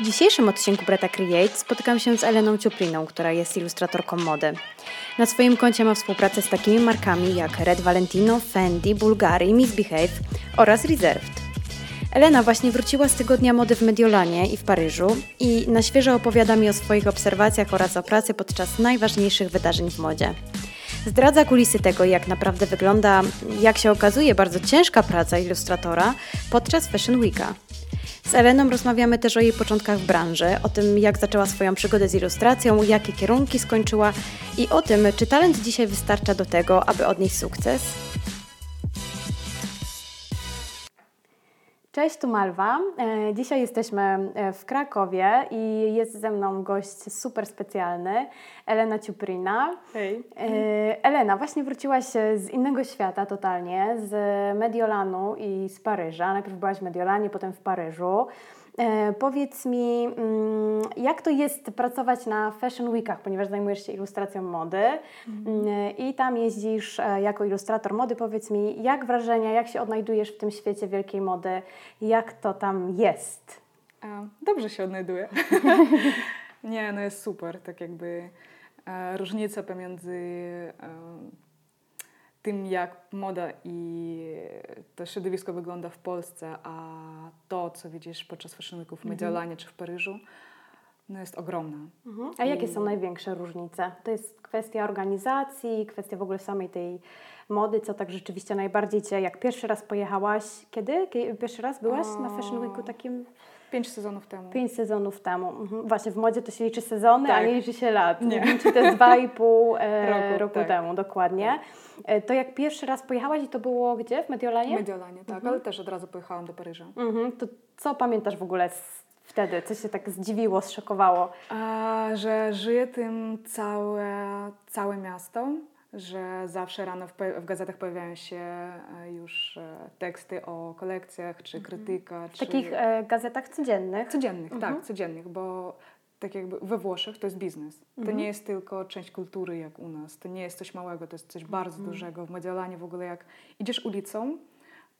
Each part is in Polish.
W dzisiejszym odcinku Breta Create spotykam się z Eleną Ciupliną, która jest ilustratorką mody. Na swoim koncie ma współpracę z takimi markami jak Red Valentino, Fendi, Bulgari, Misbehave oraz Reserved. Elena właśnie wróciła z tygodnia mody w Mediolanie i w Paryżu i na świeżo opowiada mi o swoich obserwacjach oraz o pracy podczas najważniejszych wydarzeń w modzie. Zdradza kulisy tego, jak naprawdę wygląda, jak się okazuje, bardzo ciężka praca ilustratora podczas Fashion Weeka. Z Eleną rozmawiamy też o jej początkach w branży, o tym, jak zaczęła swoją przygodę z ilustracją, jakie kierunki skończyła i o tym, czy talent dzisiaj wystarcza do tego, aby odnieść sukces. Cześć, tu Malwa. E, dzisiaj jesteśmy e, w Krakowie i jest ze mną gość super specjalny, Elena Ciuprina. Hej. E, Elena, właśnie wróciłaś z innego świata totalnie, z Mediolanu i z Paryża. Najpierw byłaś w Mediolanie, potem w Paryżu. E, powiedz mi, mm, jak to jest pracować na Fashion Weekach, ponieważ zajmujesz się ilustracją mody mhm. Mm, i tam jeździsz e, jako ilustrator mody. Powiedz mi, jak wrażenia, jak się odnajdujesz w tym świecie wielkiej mody, jak to tam jest? Dobrze się odnajduję. Nie, no jest super, tak jakby e, różnica pomiędzy tym, jak moda i to środowisko wygląda w Polsce, a to, co widzisz podczas Fashion Weeków w mhm. Mediolanie czy w Paryżu, no jest ogromna. Mhm. A I... jakie są największe różnice? To jest kwestia organizacji, kwestia w ogóle samej tej mody, co tak rzeczywiście najbardziej Cię, jak pierwszy raz pojechałaś, kiedy? kiedy pierwszy raz byłaś o... na Fashion Weeku takim? Pięć sezonów temu. Pięć sezonów temu. Mhm. Właśnie w modzie to się liczy sezony, tak. a nie liczy się lat. Nie. wiem, czy to jest dwa i pół e, roku, roku tak. temu, dokładnie. Tak. E, to jak pierwszy raz pojechałaś i to było gdzie? W Mediolanie? W Mediolanie, tak, mhm. ale też od razu pojechałam do Paryża. Mhm. To co pamiętasz w ogóle z, wtedy? Co się tak zdziwiło, zszokowało? A, że żyje tym całe, całe miasto że zawsze rano w, w, gazetach pojawiają się e, już e, teksty o kolekcjach, czy mhm. krytyka. W czy... takich e, gazetach codziennych? Codziennych, tak, mhm. tak, codziennych, bo tak jakby we Włoszech to jest biznes. To mhm. nie jest tylko część kultury jak u nas. To nie jest coś małego, to jest coś bardzo mhm. dużego. W Mediolanie w ogóle jak idziesz ulicą,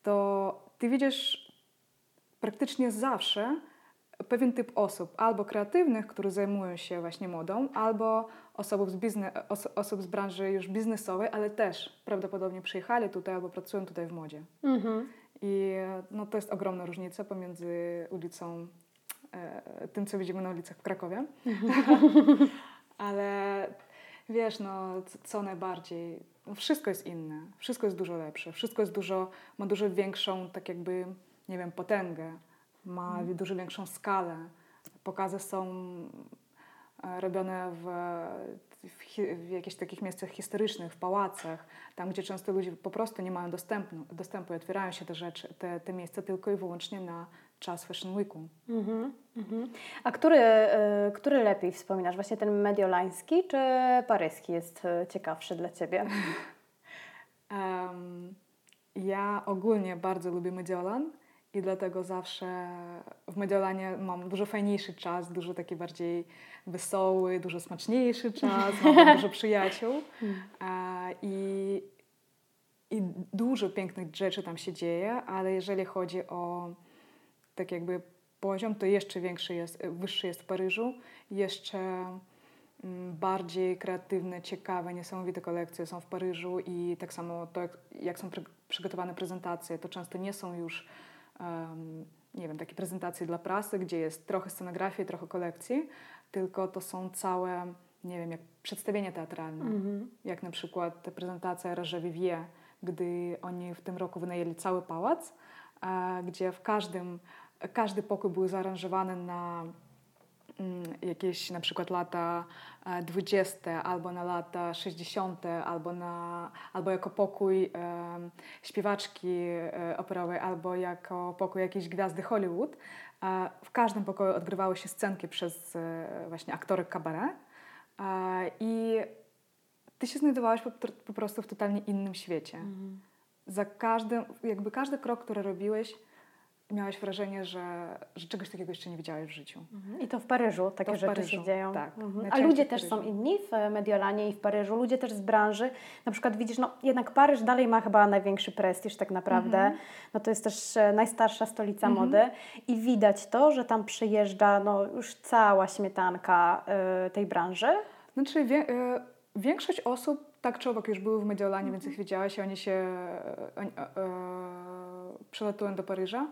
to ty widzisz praktycznie zawsze pewien typ osób, albo kreatywnych, które zajmują się właśnie modą, albo osób z, biznes, os, osób z branży już biznesowej, ale też prawdopodobnie przyjechali tutaj albo pracują tutaj w modzie. Mhm. I no, to jest ogromna różnica pomiędzy ulicą, e, tym co widzimy na ulicach w Krakowie. ale wiesz, no co najbardziej, no, wszystko jest inne, wszystko jest dużo lepsze, wszystko jest dużo, ma dużo większą tak jakby, nie wiem, potęgę ma mhm. dużo większą skalę. Pokazy są e, robione w, w, w, jakichś takich miejscach historycznych, w pałacach, tam gdzie często ludzie po prostu nie mają dostępu, dostępu i otwierają się te rzeczy, te, te miejsca tylko i wyłącznie na czas Fashion Weeku. Mm -hmm. A który, y, który lepiej wspominasz? Właśnie ten mediolański czy paryski jest e, ciekawszy dla Ciebie? um, ja ogólnie bardzo lubię Mediolan i dlatego zawsze w Mediolanie mam dużo fajniejszy czas, dużo taki bardziej wesoły, dużo smaczniejszy czas, mam dużo przyjaciół hmm. i, i dużo pięknych rzeczy tam się dzieje, ale jeżeli chodzi o tak jakby poziom, to jeszcze większy jest, wyższy jest w Paryżu, jeszcze mm, bardziej kreatywne, ciekawe, niesamowite kolekcje są w Paryżu i tak samo to, jak, jak są przygotowane prezentacje, to często nie są już nie wiem, takie prezentacje dla prasy, gdzie jest trochę scenografii, trochę kolekcji, tylko to są całe, nie wiem, jak przedstawienia teatralne, mm-hmm. jak na przykład prezentacja Roger Vivier, gdy oni w tym roku wynajęli cały pałac, gdzie w każdym, każdy pokój był zaaranżowany na jakieś na przykład lata 20 e, albo na lata 60 albo, na, albo jako pokój e, śpiewaczki e, operowej albo jako pokój jakiejś gwiazdy Hollywood. E, w każdym pokoju odgrywały się scenki przez e, właśnie aktorek kabaret e, i ty się znajdowałeś po, po, prostu w totalnie innym świecie. Mm. Za każdym, jakby każdy krok, który robiłeś, miałaś wrażenie, że, że czegoś takiego jeszcze nie widziałaś w życiu. Mhm. I to w Paryżu takie w rzeczy Paryżu, się dzieją. Tak. Mhm. A ludzie też są inni w Mediolanie i w Paryżu, ludzie też z branży. Na przykład widzisz, no jednak Paryż dalej ma chyba największy prestiż tak naprawdę. Mhm. No to jest też e, najstarsza stolica mhm. mody i widać to, że tam przyjeżdża no, już cała śmietanka y, tej branży. Znaczy wie, y, większość osób tak czy owak już były w Mediolanie, więc ich widziałaś i oni się oni, przylatują do Paryża.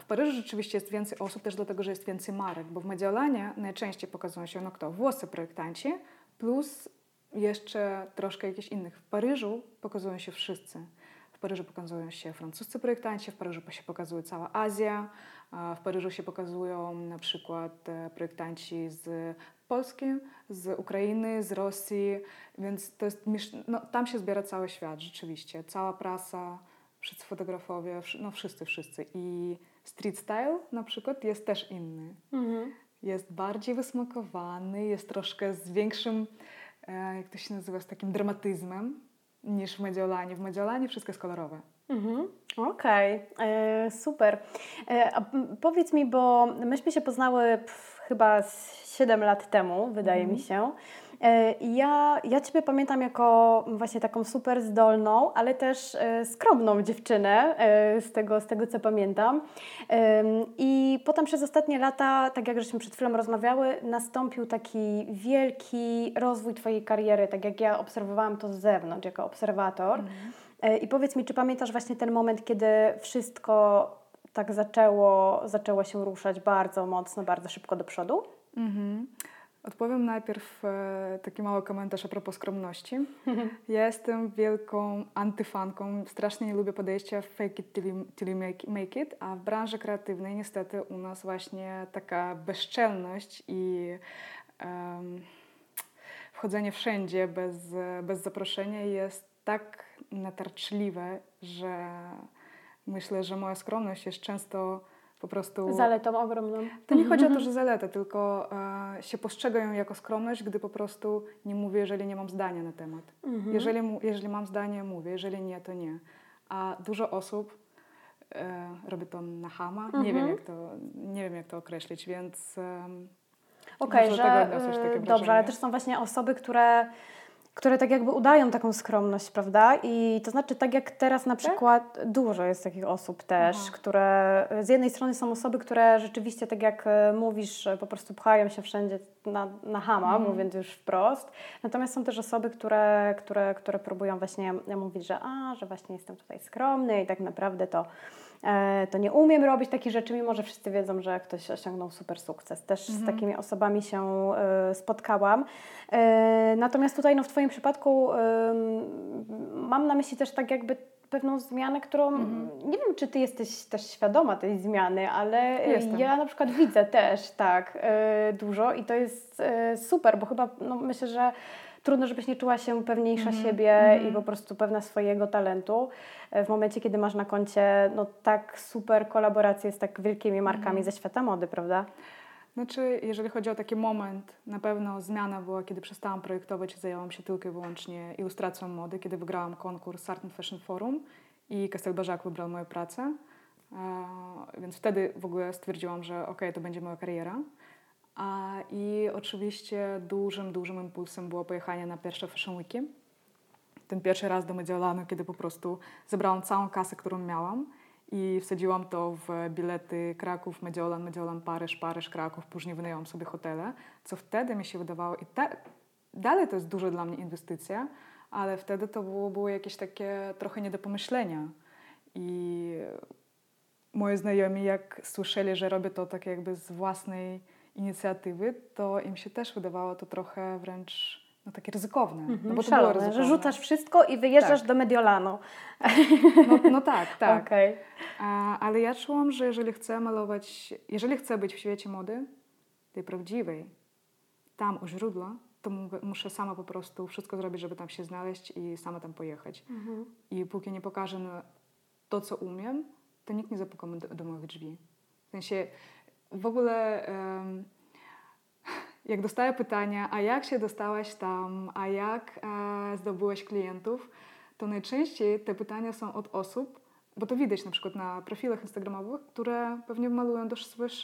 W Paryżu rzeczywiście jest więcej osób też dlatego, że jest więcej marek, bo w Mediolanie najczęściej pokazują się no kto? Włosy projektanci plus jeszcze troszkę jakichś innych. W Paryżu pokazują się wszyscy. W Paryżu pokazują się francuscy projektanci, w Paryżu się pokazuje cała Azja, w Paryżu się pokazują na przykład e, projektanci z Polski, z Ukrainy, z Rosji, więc to jest, no, tam się zbiera cały świat rzeczywiście, cała prasa, wszyscy fotografowie, no wszyscy, wszyscy. I street style na przykład jest też inny. Mhm. Jest bardziej wysmakowany, jest troszkę z większym, e, jak to się nazywa, z takim dramatyzmem niż w Mediolanie. W Mediolanie wszystko jest kolorowe. Mhm. Okej, okay. E, super. E, powiedz mi, bo myśmy się poznały pff, chyba 7 lat temu, wydaje mm. mi się. E, ja, ja Ciebie pamiętam jako właśnie taką super zdolną, ale też e, skromną dziewczynę, e, z tego, z tego co pamiętam. I potem przez ostatnie lata, tak jak żeśmy przed chwilą rozmawiały, nastąpił taki wielki rozwój Twojej kariery, tak jak ja obserwowałam to z zewnątrz, jako obserwator. Mm. I powiedz mi, czy pamiętasz właśnie ten moment, kiedy wszystko tak zaczęło, zaczęło się ruszać bardzo mocno, bardzo szybko do przodu? Mhm. Odpowiem najpierw e, taki mały komentarz a propos skromności. Ja jestem wielką antyfanką, strasznie nie lubię podejścia fake it till you, make, it, a w branży kreatywnej niestety u nas właśnie taka bezczelność i um, wchodzenie wszędzie bez, bez zaproszenia jest tak natarczliwe, że myślę, że moja skromność jest często po prostu... Zaletą ogromną. To nie chodzi o to, że zaletę, tylko e, się postrzegają jako skromność, gdy po prostu nie mówię, jeżeli nie mam zdania na temat. Mhm. Jeżeli, jeżeli mam zdanie, mówię, jeżeli nie, to nie. A dużo osób e, robi to na hama. Mhm. Nie, wiem, mhm. jak to, nie wiem, jak to określić, więc... E, Okej, okay, że dobrze, ale też są właśnie osoby, które które tak jakby udają taką skromność, prawda? I to znaczy, tak jak teraz na tak? przykład dużo jest takich osób też, Aha. które z jednej strony są osoby, które rzeczywiście, tak jak e, mówisz, po prostu pchają się wszędzie na, na hama, mhm. mówiąc już wprost. Natomiast są też osoby, które, które, które próbują właśnie mówić, że a, że właśnie jestem tutaj skromny i tak naprawdę to E, to nie umiem robić takich rzeczy, mimo że wszyscy wiedzą, że ktoś osiągnął super sukces. Też mhm. z takimi osobami się e, spotkałam. E, natomiast tutaj no, w Twoim przypadku mam na myśli też tak jakby pewną zmianę, którą mhm. nie wiem, czy ty jesteś też świadoma tej zmiany, ale Jestem. ja na przykład widzę też tak dużo i to jest super, bo chyba no, myślę, że trudno, żebyś nie czuła się pewniejsza mm -hmm. siebie mm -hmm. i mhm. po prostu pewna swojego talentu e, w momencie, kiedy masz na koncie no, tak super kolaboracje z tak wielkimi markami mm -hmm. ze świata mody, prawda? Znaczy, jeżeli chodzi o taki moment, na pewno zmiana była, kiedy przestałam projektować i zajęłam się tylko i wyłącznie ilustracją mody, kiedy wygrałam konkurs Art and Fashion Forum i Castelbajac wybrał moją pracę. E, więc wtedy w ogóle stwierdziłam, że ok, to będzie moja kariera. A, I oczywiście dużym, dużym impulsem było pojechanie na pierwsze Fashion Weeki. Ten pierwszy raz do Mediolanu, kiedy po prostu zebrałam całą kasę, którą miałam i wsadziłam to w bilety Kraków, Mediolan, Mediolan, Paryż, Paryż, Kraków. Później wynajęłam sobie hotele, co wtedy mi się wydawało i te, dalej to jest duża dla mnie inwestycja, ale wtedy to było, było jakieś takie trochę nie do pomyślenia. I moi znajomi, jak słyszeli, że robię to tak jakby z własnej inicjatywy, to im się też wydawało to trochę wręcz no, takie ryzykowne. Mm -hmm, no bo to szalone, ryzykowne. że rzucasz wszystko i wyjeżdżasz tak. do Mediolanu. No, no tak, tak. Okay. A, ale ja czułam, że jeżeli chcę malować, jeżeli chcę być w świecie mody, tej prawdziwej, tam u źródła, to muszę sama po prostu wszystko zrobić, żeby tam się znaleźć i sama tam pojechać. Mm -hmm. I póki nie pokażę to, co umiem, to nikt nie zapuka do, do moich drzwi. W sensie w ogóle jak dostaję pytania, a jak się dostałaś tam, a jak e, zdobyłeś klientów, to najczęściej te pytania są od osób, bo to widać na przykład na profilach instagramowych, które pewnie malują do,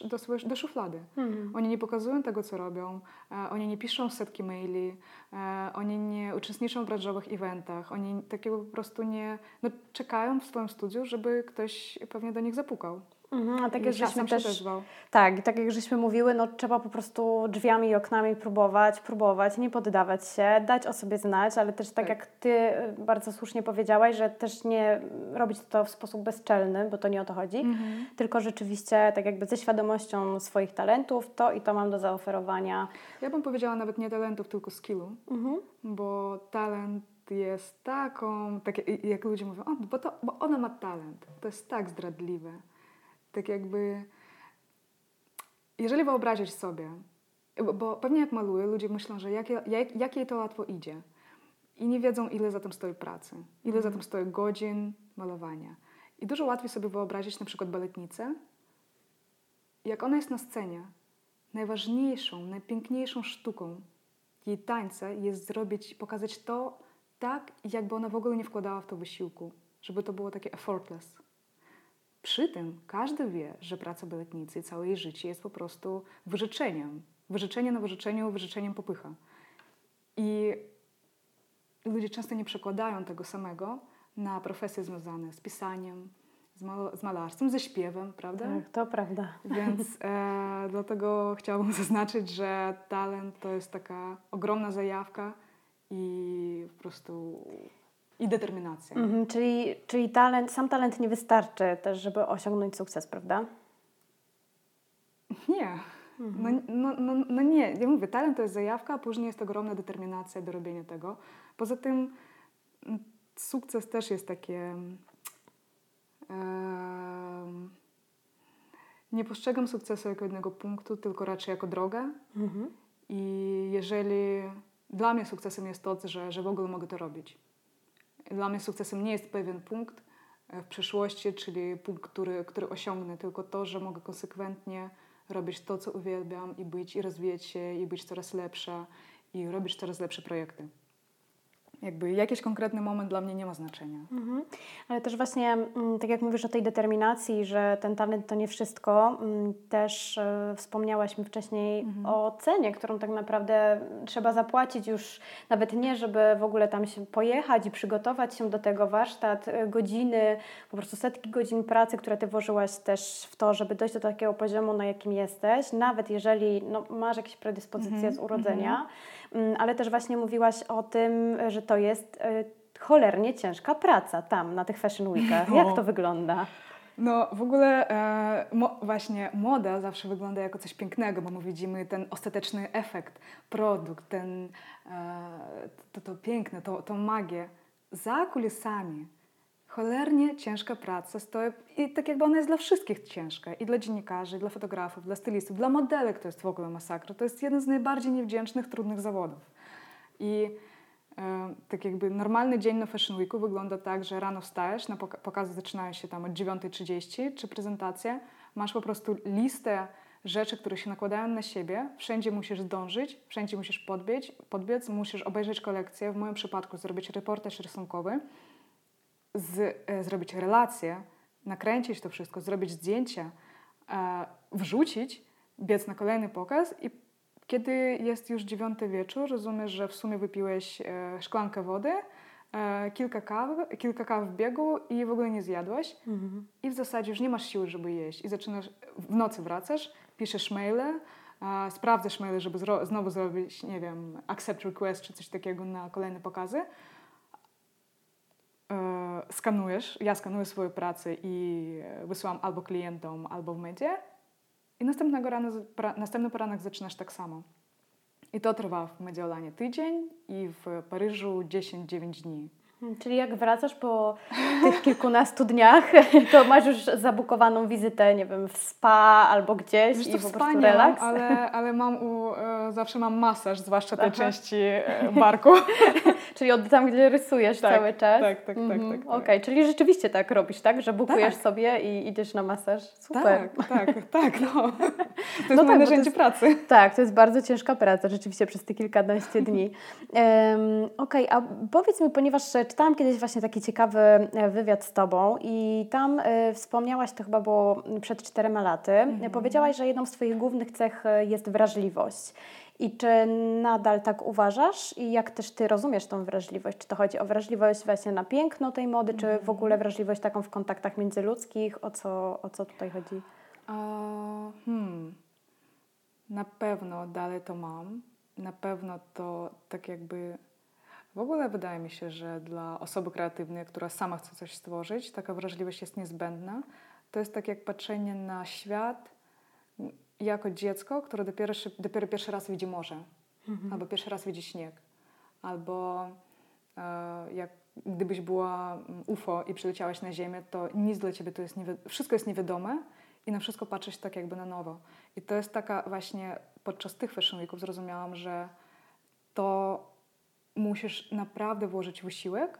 do, do szuflady. Mhm. Oni nie pokazują tego, co robią, e, oni nie piszą setki maili, e, oni nie uczestniczą w branżowych eventach, oni takiego po prostu nie... No, czekają w swoim studiu, żeby ktoś pewnie do nich zapukał. Mhm, a tak jak żeśmy też, tak, tak jak żeśmy mówiły, no trzeba po prostu drzwiami i oknami próbować, próbować, nie poddawać się, dać o sobie znać, ale też tak, tak. jak Ty y, bardzo słusznie powiedziałaś, że też nie robić to w sposób bezczelny, bo to nie o to chodzi, mhm. tylko rzeczywiście tak jakby ze świadomością swoich talentów, to i to mam do zaoferowania. Ja bym powiedziała nawet nie talentów, tylko skillu, mhm. bo talent jest taką, tak jak ludzie mówią, o, bo, to, bo ona ma talent, to jest tak zdradliwe tak jakby, jeżeli wyobrazić sobie, bo pewnie jak maluję, ludzie myślą, że jak, jak, jak jej to łatwo idzie. I nie wiedzą, ile za tym stoi pracy, ile za mhm. tym stoi godzin malowania. I dużo łatwiej sobie wyobrazić na przykład baletnicę, jak ona jest na scenie. Najważniejszą, najpiękniejszą sztuką jej tańca jest zrobić, pokazać to tak, jakby ona w ogóle nie wkładała w to wysiłku, żeby to było takie effortless. Przy tym każdy wie, że praca baletnicy całe jej życie jest po prostu wyrzeczeniem. Wyrzeczenie na wyrzeczeniu, wyrzeczeniem popycha. I ludzie często nie przekładają tego samego na profesje związane z pisaniem, z, mal z malarstwem, ze śpiewem, prawda? Tak, to prawda. Więc e, dlatego chciałabym zaznaczyć, że talent to jest taka ogromna zajawka i po prostu i determinacja. Mhm, czyli, czyli talent, sam talent nie wystarczy też, żeby osiągnąć sukces, prawda? Nie. Mhm. No, no, no, no, nie. Ja mówię, talent to jest zajawka, a później jest ogromna determinacja do robienia tego. Poza tym mm, sukces też jest takie... nie postrzegam sukcesu jako jednego punktu, tylko raczej jako drogę. Mhm. I jeżeli dla mnie sukcesem jest to, że, że w ogóle mogę to robić. Dla mnie sukcesem nie jest pewien punkt e, w przyszłości, czyli punkt, który, który osiągnę, tylko to, że mogę konsekwentnie robić to, co uwielbiam i być, i rozwijać się, i być coraz lepsza, i robić coraz lepsze projekty jakby jakiś konkretny moment dla mnie nie ma znaczenia. Mhm. Ale też właśnie, mm, tak jak mówisz o tej determinacji, że ten talent to nie wszystko, mm, też e, wspomniałaś mi wcześniej mhm. o cenie, którą tak naprawdę trzeba zapłacić już nawet nie, żeby w ogóle tam się pojechać i przygotować się do tego warsztat, e, godziny, po prostu setki godzin pracy, które Ty włożyłaś też w to, żeby dojść do takiego poziomu, na jakim jesteś, nawet jeżeli no, masz jakieś predyspozycje mhm. z urodzenia, mhm. Mm, ale też właśnie mówiłaś o tym, że to jest e, cholernie ciężka praca tam, na tych Fashion Weekach. No. Jak to wygląda? No w ogóle e, mo, właśnie moda zawsze wygląda jako coś pięknego, bo my widzimy ten ostateczny efekt, produkt, ten, e, to, to piękne, to, tą magię. Za kulisami cholernie ciężka praca stoi i tak jakby ona jest dla wszystkich ciężka. I dla dziennikarzy, i dla fotografów, dla stylistów, dla modelek to jest w ogóle masakra. To jest jeden z najbardziej niewdzięcznych, trudnych zawodów. I tak jakby normalny dzień na Fashion Weeku wygląda tak, że rano wstajesz, na pokazy zaczynają się tam od 9.30 czy prezentacje, masz po prostu listę rzeczy, które się nakładają na siebie, wszędzie musisz zdążyć, wszędzie musisz podbiec, podbiec musisz obejrzeć kolekcję, w moim przypadku zrobić reportaż rysunkowy, z, e, zrobić relacje, nakręcić to wszystko, zrobić zdjęcia, e, wrzucić, biec na kolejny pokaz i kiedy jest już dziewiąty wieczór, rozumiesz, że w sumie wypiłeś e, szklankę wody, kilka kaw, kilka kaw w biegu i w ogóle nie zjadłaś mhm. i w zasadzie już nie masz siły, żeby jeść. I zaczynasz, w nocy wracasz, piszesz maile, sprawdzasz maile, żeby zro, znowu zrobić, nie wiem, accept request czy coś takiego na kolejne pokazy, E, skanujesz, ja skanuję swoje prace i wysyłam albo klientom, albo w media i następnego pra, następny poranek zaczynasz tak samo. I to trwa w Mediolanie tydzień i w Paryżu 10-9 dni. Hmm, czyli jak wracasz po tych kilkunastu dniach, to masz już zabukowaną wizytę, nie wiem, w spa albo gdzieś Wiesz, i po prostu relaks? Mam, ale, ale mam u, e, zawsze mam masaż, zwłaszcza tej Aha. części e, barku. czyli od tam, gdzie rysujesz tak, cały czas? Tak, tak, tak. Mhm. tak, tak Okej, okay, czyli rzeczywiście tak robisz, tak? Że bukujesz tak. sobie i idziesz na masaż? Super. Tak, tak, tak, no. To jest no tak, narzędzie jest, pracy. Tak, to jest bardzo ciężka praca, rzeczywiście przez te kilkanaście dni. Um, Okej, okay, a powiedz mi, ponieważ czytałam kiedyś właśnie taki ciekawy e, wywiad z Tobą i tam y, wspomniałaś, to chyba było przed czterema laty, mm. powiedziałaś, że jedną z Twoich głównych cech jest wrażliwość. I czy nadal tak uważasz i jak też Ty rozumiesz tą wrażliwość? Czy to chodzi o wrażliwość właśnie na piękno tej mody, czy w ogóle wrażliwość taką w kontaktach międzyludzkich? O co, o co tutaj chodzi? Hmm. Na pewno dalej to mam. Na pewno to tak jakby w ogóle wydaje mi się, że dla osoby kreatywnej, która sama chce coś stworzyć, taka wrażliwość jest niezbędna. To jest tak jak patrzenie na świat jako dziecko, które dopiero, dopiero pierwszy raz widzi morze, mhm. albo pierwszy raz widzi śnieg, albo e, jak gdybyś była UFO i przyleciałaś na Ziemię, to nic dla ciebie to jest wszystko jest niewiadome i na wszystko patrzysz tak jakby na nowo. I to jest taka właśnie, podczas tych Fashion Weeków zrozumiałam, że to musisz naprawdę włożyć wysiłek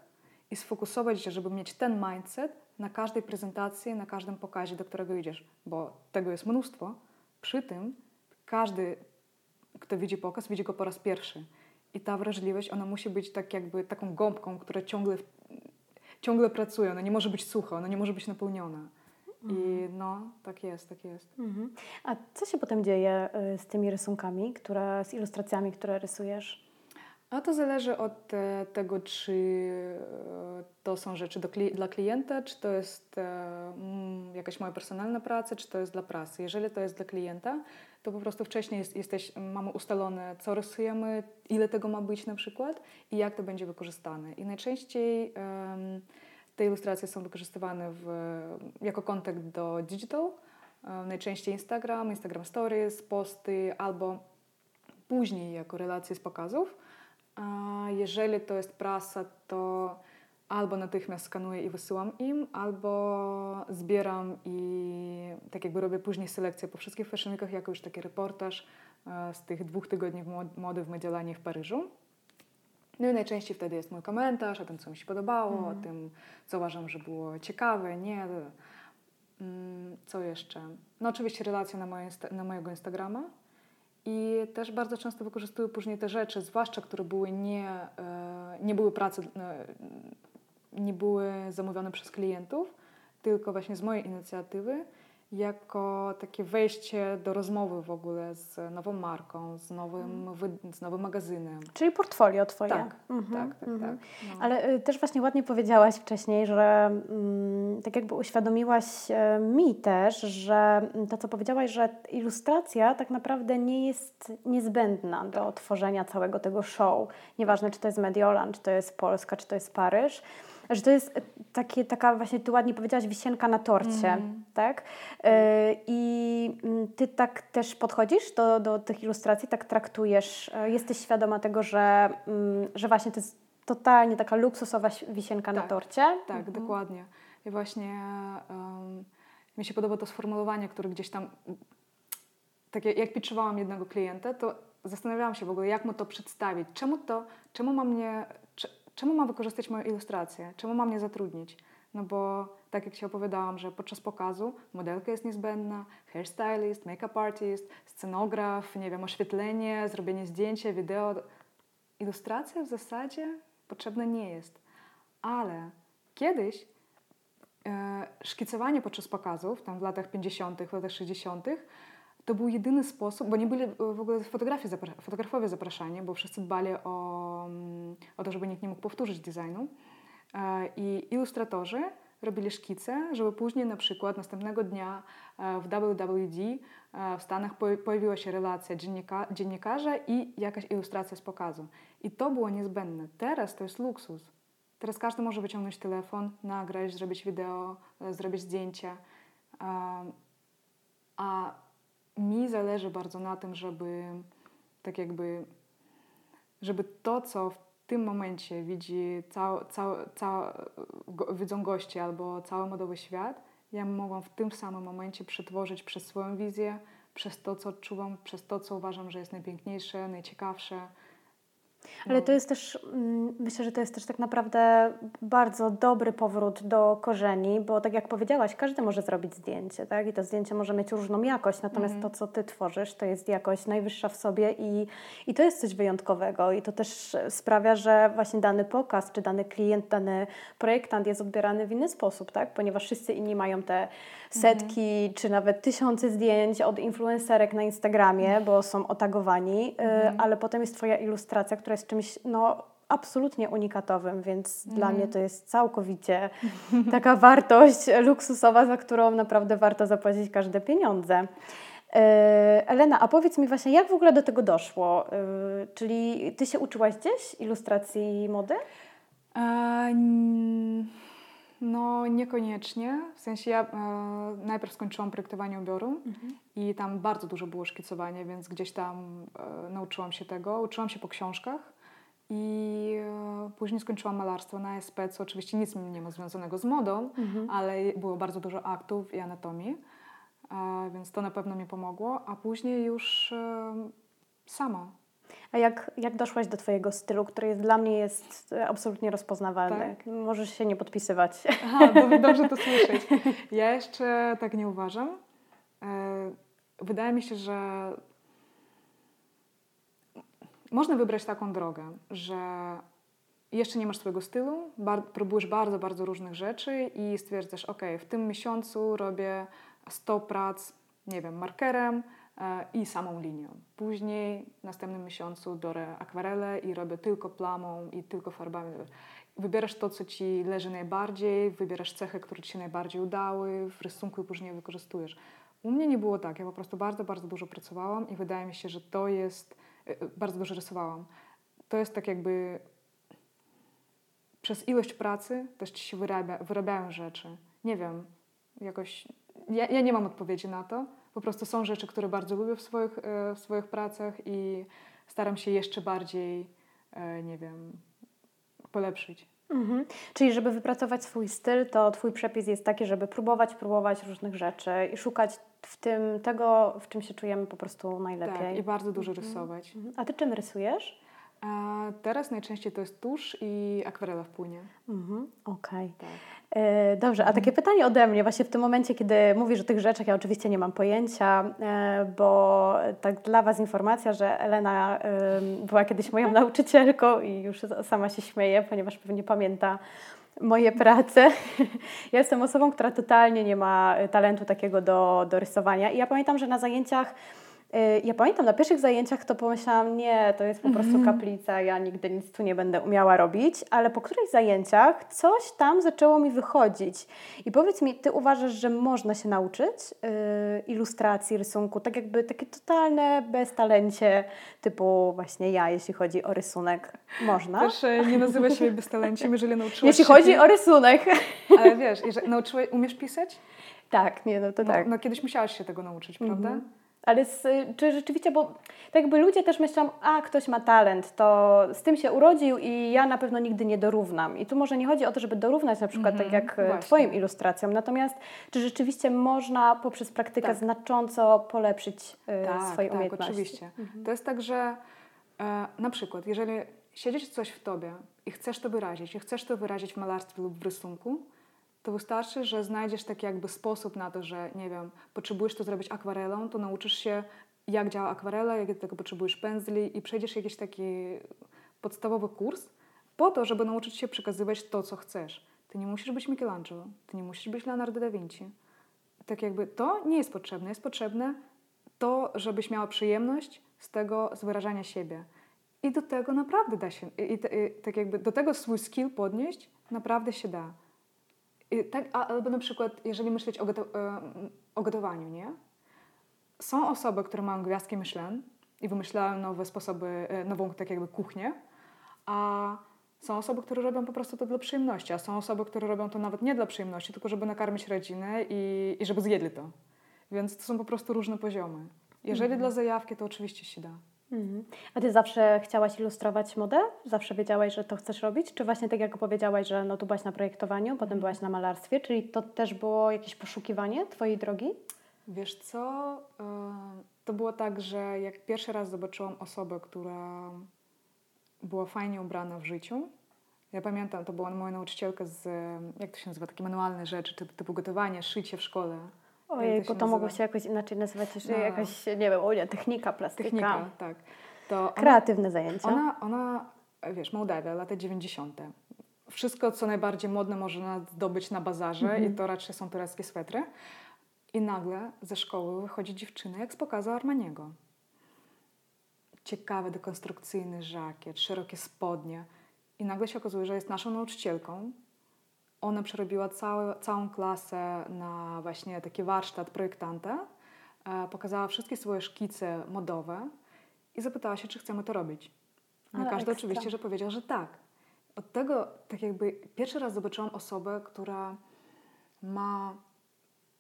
i sfokusować się, żeby mieć ten mindset na każdej prezentacji, na każdym pokazie, do którego idziesz, bo tego jest mnóstwo. Przy tym każdy, kto widzi pokaz, widzi go po raz pierwszy. I ta wrażliwość, ona musi być tak jakby taką gąbką, która ciągle, ciągle pracuje. Ona nie może być sucha, ona nie może być napełniona. I mhm. no, tak jest, tak jest. Mhm. A co się potem dzieje y, z tymi rysunkami, które, z ilustracjami, które rysujesz? A to zależy od e, tego, czy e, to są rzeczy dla klienta, czy to jest e, mm, jakaś moja personalna praca, czy to jest dla prasy. Jeżeli to jest dla klienta, to po prostu wcześniej jest, jesteś, mamy ustalone, co rysujemy, ile tego ma być na przykład i jak to będzie wykorzystane. I najczęściej te ilustracje są wykorzystywane w, jako kontakt do digital, najczęściej Instagram, Instagram Stories, posty albo później jako relacje z pokazów. A jeżeli to jest prasa, to albo natychmiast skanuję i wysyłam im, albo zbieram i tak jakby robię później selekcję po wszystkich fashionikach, jako już taki reportaż e, z tych dwóch tygodni mody w Mediolanie w Paryżu. No i najczęściej wtedy jest mój komentarz o tym, co mi się podobało, o mhm. tym, co uważam, że było ciekawe, nie. Mm, co jeszcze? No oczywiście relacja na, moje, na mojego Instagrama, i też bardzo często wykorzystuję później te rzeczy, zwłaszcza które były nie, e, nie były prace, e, nie były zamówione przez klientów, tylko właśnie z mojej inicjatywy jako takie wejście do rozmowy w ogóle z nową marką, z nowym, mm. z nowym magazynem. Czyli portfolio Twoje. Tak, mhm, tak, tak, mhm. tak. No. Ale y, też właśnie ładnie powiedziałaś wcześniej, że mm, tak jakby uświadomiłaś y, mi też, że to, co powiedziałaś, że ilustracja tak naprawdę nie jest niezbędna do tworzenia całego tego show. Nieważne, czy to jest Mediolan, czy to jest Polska, czy to jest Paryż że to jest takie, taka właśnie, ty ładnie powiedziałaś, wisienka na torcie, mm. tak? Yy, I mm, ty tak też podchodzisz do, do tych ilustracji, tak traktujesz, yy, jesteś świadoma tego, że, yy, że właśnie to jest totalnie taka luksusowa wisienka tak, na torcie? Tak, mhm. dokładnie. I właśnie um, mi się podoba to sformułowanie, które gdzieś tam, tak jak pitchowałam jednego klienta, to zastanawiałam się w ogóle, jak mu to przedstawić, czemu to, czemu mam mnie czemu mam wykorzystać moją ilustrację? Czemu mam mnie zatrudnić? No bo tak jak się opowiadałam, że podczas pokazu modelka jest niezbędna, hairstylist, make-up artist, scenograf, nie wiem, oświetlenie, zrobienie zdjęcia, wideo. Ilustracja w zasadzie potrzebna nie jest. Ale kiedyś e, szkicowanie podczas pokazów, tam w latach 50., w latach 60., to był jedyny sposób, bo nie byli w ogóle fotografie, fotografowie zapraszani, bo wszyscy dbali o, o to, żeby nikt nie mógł powtórzyć designu. E, I ilustratorzy robili szkice, żeby później na przykład następnego dnia e, w WWD e, w Stanach pojawiła się relacja dziennika, dziennikarza i jakaś ilustracja z pokazu. I to było niezbędne. Teraz to jest luksus. Teraz każdy może wyciągnąć telefon, nagrać, zrobić wideo, zrobić zdjęcia. A mi zależy bardzo na tym, żeby tak jakby, żeby to, co w tym momencie widzi cał, cał, cał, go, widzą goście albo cały modowy świat, ja mogłam w tym samym momencie przetworzyć przez swoją wizję, przez to, co odczuwam, przez to, co uważam, że jest najpiękniejsze, najciekawsze. Ale no. to jest też, mm, myślę, że to jest też tak naprawdę bardzo dobry powrót do korzeni, bo tak jak powiedziałaś, każdy może zrobić zdjęcie, tak? I to zdjęcie może mieć różną jakość, natomiast mm. to, co ty tworzysz, to jest jakość najwyższa w sobie i, i to jest coś wyjątkowego. I to też sprawia, że właśnie dany pokaz, czy dany klient, dany projektant jest odbierany w inny sposób, tak? Ponieważ wszyscy inni mają te setki, mm. czy nawet tysiące zdjęć od influencerek na Instagramie, bo są otagowani, mm. ale potem jest twoja ilustracja, która jest czymś no, absolutnie unikatowym, więc mm. dla mnie to jest całkowicie taka wartość luksusowa, za którą naprawdę warto zapłacić każde pieniądze. E, Elena, a powiedz mi właśnie, jak w ogóle do tego doszło? E, czyli ty się uczyłaś gdzieś ilustracji mody? No niekoniecznie. W sensie ja e, najpierw skończyłam projektowanie ubioru mhm. i tam bardzo dużo było szkicowania, więc gdzieś tam e, nauczyłam się tego. Uczyłam się po książkach i e, później skończyłam malarstwo na SP, co oczywiście nic nie ma związanego z modą, mhm. ale było bardzo dużo aktów i anatomii, e, więc to na pewno mi pomogło. A później już e, sama a jak, jak doszłaś do Twojego stylu, który jest, dla mnie jest absolutnie rozpoznawalny? Tak? Możesz się nie podpisywać. Aha, dobrze to słyszeć. Ja jeszcze tak nie uważam. Wydaje mi się, że można wybrać taką drogę, że jeszcze nie masz swojego stylu, bar próbujesz bardzo, bardzo różnych rzeczy i stwierdzasz, ok, w tym miesiącu robię 100 prac, nie wiem, markerem e, i samą linią. Później w następnym miesiącu biorę akwarelę i robię tylko plamą i tylko farbami. Wybierasz to, co ci leży najbardziej, wybierasz cechy, które ci się najbardziej udały w rysunku i później wykorzystujesz. U mnie nie było tak. Ja po prostu bardzo, bardzo dużo pracowałam i wydaje mi się, że to jest Y, y, bardzo dużo rysowałam. To jest tak jakby przez ilość pracy też ci się wyrabia, wyrabiają rzeczy. Nie wiem, jakoś ja, ja, nie mam odpowiedzi na to. Po prostu są rzeczy, które bardzo lubię w swoich, y, w swoich pracach i staram się jeszcze bardziej, nie wiem, polepszyć. Mhm. Czyli żeby wypracować swój styl, to Twój przepis jest taki, żeby próbować, próbować różnych rzeczy i szukać w tym tego, w czym się czujemy po prostu najlepiej. Tak, i bardzo dużo mhm. rysować. Mhm. A Ty czym rysujesz? A teraz najczęściej to jest tusz i akwarela w płynie. Mhm, Okej. Okay. Tak. E, dobrze, a takie pytanie ode mnie, właśnie w tym momencie, kiedy mówisz o tych rzeczach, ja oczywiście nie mam pojęcia, e, bo tak dla Was informacja, że Elena była kiedyś moją nauczycielką i już sama się śmieje, ponieważ pewnie pamięta moje prace. Ja jestem osobą, która totalnie nie ma talentu takiego do, do rysowania i ja pamiętam, że na zajęciach ja pamiętam, na pierwszych zajęciach to pomyślałam, nie, to jest po prostu mhm. kaplica, ja nigdy nic tu nie będę umiała robić, ale po których zajęciach coś tam zaczęło mi wychodzić. I powiedz mi, ty uważasz, że można się nauczyć yy, ilustracji, rysunku, tak jakby takie totalne beztalencie, typu właśnie ja, jeśli chodzi o rysunek, można? Też e, nie nazywaj siebie beztalenciem, jeżeli nauczyłaś Jeśli chodzi o rysunek. Ale wiesz, jeżeli nauczyłeś, umiesz pisać? Tak, nie, no to no, tak. No kiedyś musiałaś się tego nauczyć, prawda? Mm -hmm. Ale z, czy rzeczywiście, bo tak jakby ludzie też myślą, a ktoś ma talent, to z tym się urodził i ja na pewno nigdy nie dorównam. I tu może nie chodzi o to, żeby dorównać na przykład mm -hmm, tak jak e, właśnie. Twoim ilustracjom, natomiast czy rzeczywiście można poprzez praktykę tak. znacząco polepszyć y, tak, swoje tak, umiejętności? Tak, oczywiście. Mm -hmm. To jest tak, że e, na przykład, jeżeli siedzieć coś w Tobie i chcesz to wyrazić, i chcesz to wyrazić w malarstwie lub w rysunku, to wystarczy, że znajdziesz taki jakby sposób na to, że nie wiem, potrzebujesz to zrobić akwarelą, to nauczysz się, jak działa akwarela, jakie do tego potrzebujesz pędzli i przejdziesz jakiś taki podstawowy kurs po to, żeby nauczyć się przekazywać to, co chcesz. Ty nie musisz być Michelangelo, ty nie musisz być Leonardo da Vinci. Tak jakby to nie jest potrzebne. Jest potrzebne to, żebyś miała przyjemność z tego, z wyrażania siebie. I do tego naprawdę da się, i, i, i tak jakby do tego swój skill podnieść naprawdę się da. Tak, albo na przykład, jeżeli myśleć o, goto e, o gotowaniu, nie? Są osoby, które mają gwiazdki Michelin i wymyślają nowe sposoby, e, nową tak jakby kuchnię, a są osoby, które robią po prostu to dla przyjemności, a są osoby, które robią to nawet nie dla przyjemności, tylko żeby nakarmić rodzinę i, i żeby zjedli to. Więc to są po prostu różne poziomy. Jeżeli mhm. dla zajawki, to oczywiście się da. Mhm. A ty zawsze chciałaś ilustrować modę? Zawsze wiedziałaś, że to chcesz robić? Czy właśnie tak jak powiedziałaś, że no tu byłaś na projektowaniu, potem byłaś na malarstwie, czyli to też było jakieś poszukiwanie twojej drogi? Wiesz co, to było tak, że jak pierwszy raz zobaczyłam osobę, która była fajnie ubrana w życiu. Ja pamiętam, to była moja nauczycielka z, jak to się nazywa, takie manualne rzeczy, typu, typu gotowanie, szycie w szkole. Ojej, to, to mogło się jakoś inaczej nazywać, jeszcze no. jakaś, nie wiem, o nie, technika, plastyka. Technika, tak. To Kreatywne zajęcia. Ona, ona, wiesz, Mołdawia, lata 90. Wszystko, co najbardziej modne można zdobyć na bazarze i to raczej są tureckie swetry. I nagle ze szkoły wychodzi dziewczyna jak z pokazu Armaniego. Ciekawy, dekonstrukcyjny żakiet, szerokie spodnie. I nagle się okazuje, że jest naszą nauczycielką. Ona przerobiła całe, całą klasę na właśnie taki warsztat projektanta. E, pokazała wszystkie swoje szkice modowe i zapytała się, czy chcemy to robić. No każdy ekstra. oczywiście, że powiedział, że tak. Od tego, tak jakby pierwszy raz zobaczyłam osobę, która ma,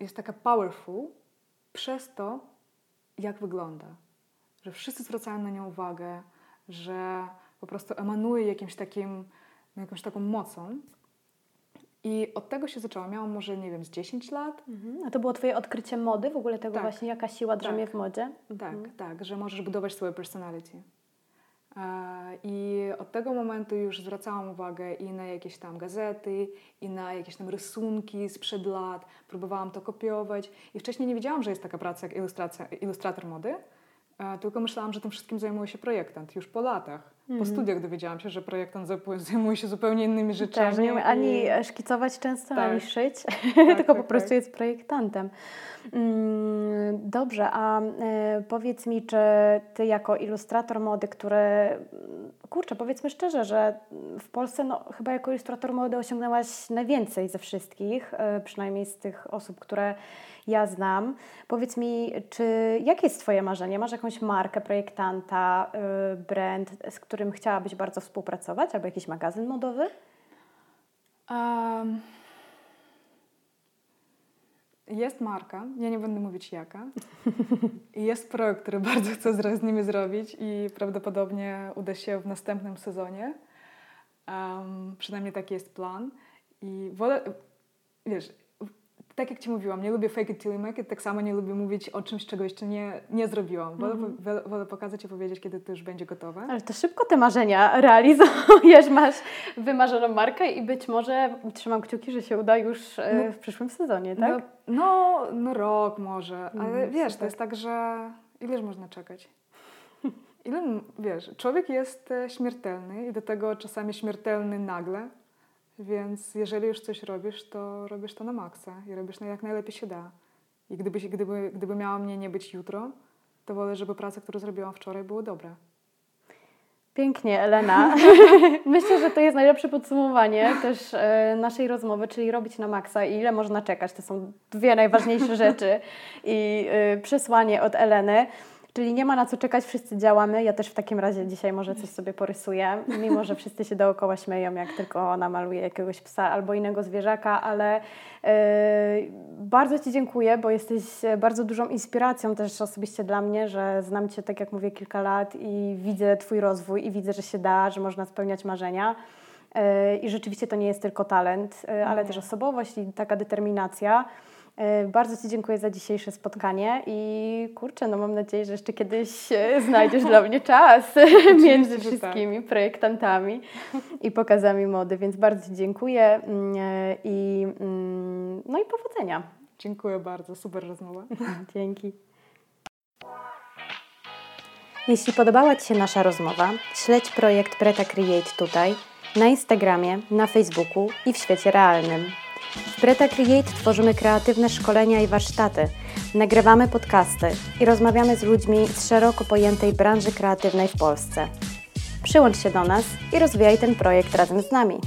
jest taka powerful przez to, jak wygląda. Że wszyscy zwracają na nią uwagę, że po prostu emanuje jakimś takim, no jakąś taką mocą. I od tego się zaczęłam. Miałam może, nie wiem, z 10 lat. Mhm. A to było Twoje odkrycie mody, w ogóle tego tak. właśnie, jaka siła drzemie tak. w modzie? Tak, mhm. tak, że możesz budować swoje personality. I od tego momentu już zwracałam uwagę i na jakieś tam gazety, i na jakieś tam rysunki sprzed lat. Próbowałam to kopiować. I wcześniej nie wiedziałam, że jest taka praca jak ilustrator mody. Tylko myślałam, że tym wszystkim zajmuje się projektant już po latach. Po mhm. studiach dowiedziałam się, że projektant zajmuje się zupełnie innymi rzeczami. Tak, że nie ani szkicować często, tak. ani szyć, tak, tylko tak, po prostu tak. jest projektantem. Mm, dobrze, a e, powiedz mi, czy ty jako ilustrator mody, który, kurczę, powiedzmy szczerze, że w Polsce no, chyba jako ilustrator mody osiągnęłaś najwięcej ze wszystkich, e, przynajmniej z tych osób, które ja znam. Powiedz mi, czy jakie jest Twoje marzenie? Masz jakąś markę projektanta, y, brand, z którym chciałabyś bardzo współpracować, albo jakiś magazyn modowy? Um, jest marka, ja nie będę mówić jaka. jest projekt, który bardzo chcę z nimi zrobić i prawdopodobnie uda się w następnym sezonie. Um, przynajmniej taki jest plan. I wolę, wiesz, tak jak Ci mówiłam, nie lubię fake it till you make it, tak samo nie lubię mówić o czymś, czego jeszcze nie, nie zrobiłam. Wolę, mm -hmm. wolę pokazać i powiedzieć, kiedy to już będzie gotowe. Ale to szybko te marzenia realizujesz, masz wymarzoną markę i być może trzymam kciuki, że się uda już e, no, w przyszłym sezonie, tak? No, no, no rok może, ale mm, wiesz, super. to jest tak, że ileż można czekać? Ile, wiesz, człowiek jest e, śmiertelny i do tego czasami śmiertelny nagle, więc jeżeli już coś robisz, to robisz to na maksa i robisz na jak najlepiej się da. I gdyby, gdyby, gdyby miała mnie nie być jutro, to wolę, żeby praca, którą zrobiłam wczoraj, była dobra. Pięknie, Elena. Myślę, że to jest najlepsze podsumowanie też e, naszej rozmowy, czyli robić na maksa i ile można czekać. To są dwie najważniejsze rzeczy i e, przesłanie od Eleny. Czyli nie ma na co czekać, wszyscy działamy. Ja też w takim razie dzisiaj może coś sobie porysuję, mimo że wszyscy się dookoła śmieją, jak tylko ona maluje jakiegoś psa albo innego zwierzaka, ale yy, bardzo Ci dziękuję, bo jesteś bardzo dużą inspiracją też osobiście dla mnie, że znam Cię, tak jak mówię, kilka lat i widzę Twój rozwój i widzę, że się da, że można spełniać marzenia. Yy, I rzeczywiście to nie jest tylko talent, yy, ale też osobowość i taka determinacja. E, bardzo Ci dziękuję za dzisiejsze spotkanie i kurczę, no mam nadzieję, że jeszcze kiedyś e, znajdziesz dla mnie czas między tak. wszystkimi projektantami i pokazami mody, więc bardzo Ci dziękuję mm, e, i, mm, no i powodzenia. Dziękuję bardzo, super rozmowa. Dzięki. Jeśli podobała Ci się nasza rozmowa, śledź projekt Preta Create tutaj, na Instagramie, na Facebooku i w świecie realnym. W Preta Create tworzymy kreatywne szkolenia i warsztaty, nagrywamy podcasty i rozmawiamy z ludźmi z szeroko pojętej branży kreatywnej w Polsce. Przyłącz się do nas i rozwijaj ten projekt razem z nami.